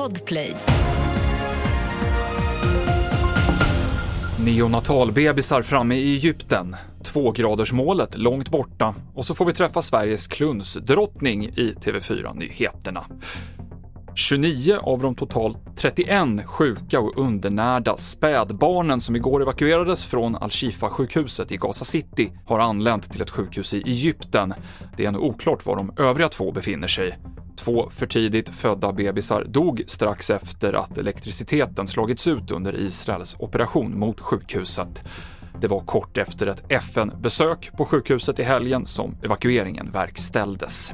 Podplay. Neonatalbebisar framme i Egypten, tvågradersmålet långt borta och så får vi träffa Sveriges klunsdrottning i TV4-nyheterna. 29 av de totalt 31 sjuka och undernärda spädbarnen som igår evakuerades från Al-Shifa-sjukhuset i Gaza City har anlänt till ett sjukhus i Egypten. Det är ännu oklart var de övriga två befinner sig. Två för tidigt födda bebisar dog strax efter att elektriciteten slagits ut under Israels operation mot sjukhuset. Det var kort efter ett FN-besök på sjukhuset i helgen som evakueringen verkställdes.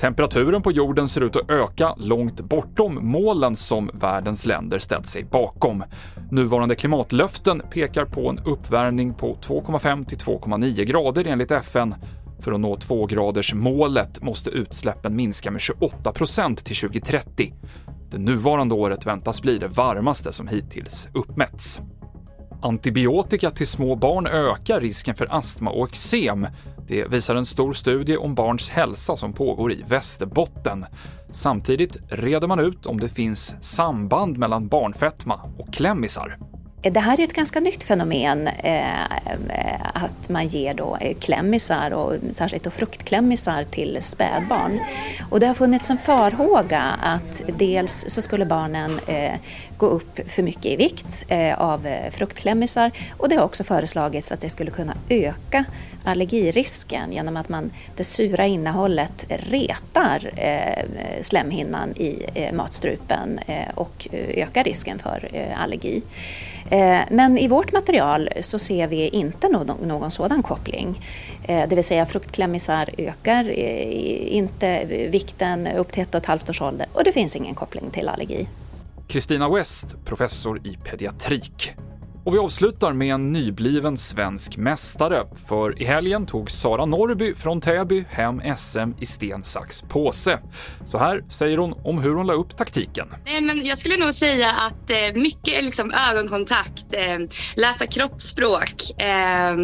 Temperaturen på jorden ser ut att öka långt bortom målen som världens länder ställt sig bakom. Nuvarande klimatlöften pekar på en uppvärmning på 2,5 till 2,9 grader enligt FN. För att nå 2-gradersmålet måste utsläppen minska med 28 procent till 2030. Det nuvarande året väntas bli det varmaste som hittills uppmätts. Antibiotika till små barn ökar risken för astma och eksem. Det visar en stor studie om barns hälsa som pågår i Västerbotten. Samtidigt reder man ut om det finns samband mellan barnfetma och klämmisar. Eh, det här är ett ganska nytt fenomen, eh, att man ger då eh, klämmisar och särskilt då fruktklämmisar till spädbarn. Och det har funnits en farhåga att dels så skulle barnen eh, gå upp för mycket i vikt eh, av eh, fruktklämmisar och det har också föreslagits att det skulle kunna öka allergirisken genom att man, det sura innehållet retar eh, slemhinnan i eh, matstrupen eh, och ökar risken för allergi. Eh, men i vårt material så ser vi inte någon, sådan koppling. Eh, det vill säga fruktklämmisar ökar eh, inte vikten upp till ett och ett halvt års ålder och det finns ingen koppling till allergi. Kristina West, professor i pediatrik. Och vi avslutar med en nybliven svensk mästare, för i helgen tog Sara Norby från Täby hem SM i sten, sax, påse. Så här säger hon om hur hon la upp taktiken. Nej, men jag skulle nog säga att eh, mycket är liksom ögonkontakt, eh, läsa kroppsspråk, eh,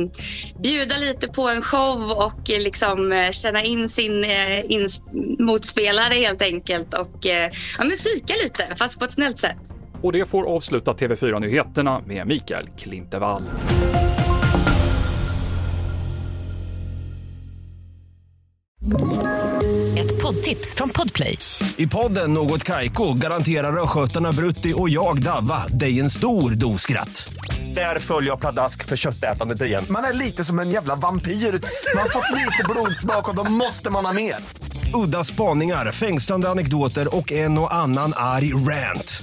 bjuda lite på en show och eh, liksom eh, känna in sin eh, in motspelare helt enkelt och eh, ja, men psyka lite, fast på ett snällt sätt. Och det får avsluta TV4-nyheterna med Mikael Klintevall. Ett poddtips från Podplay. I podden Något Kaiko garanterar östgötarna Brutti och jag, Davva, dig en stor dos skratt. Där följer jag pladask för köttätandet igen. Man är lite som en jävla vampyr. Man har fått lite blodsmak och då måste man ha mer. Udda spaningar, fängslande anekdoter och en och annan arg rant.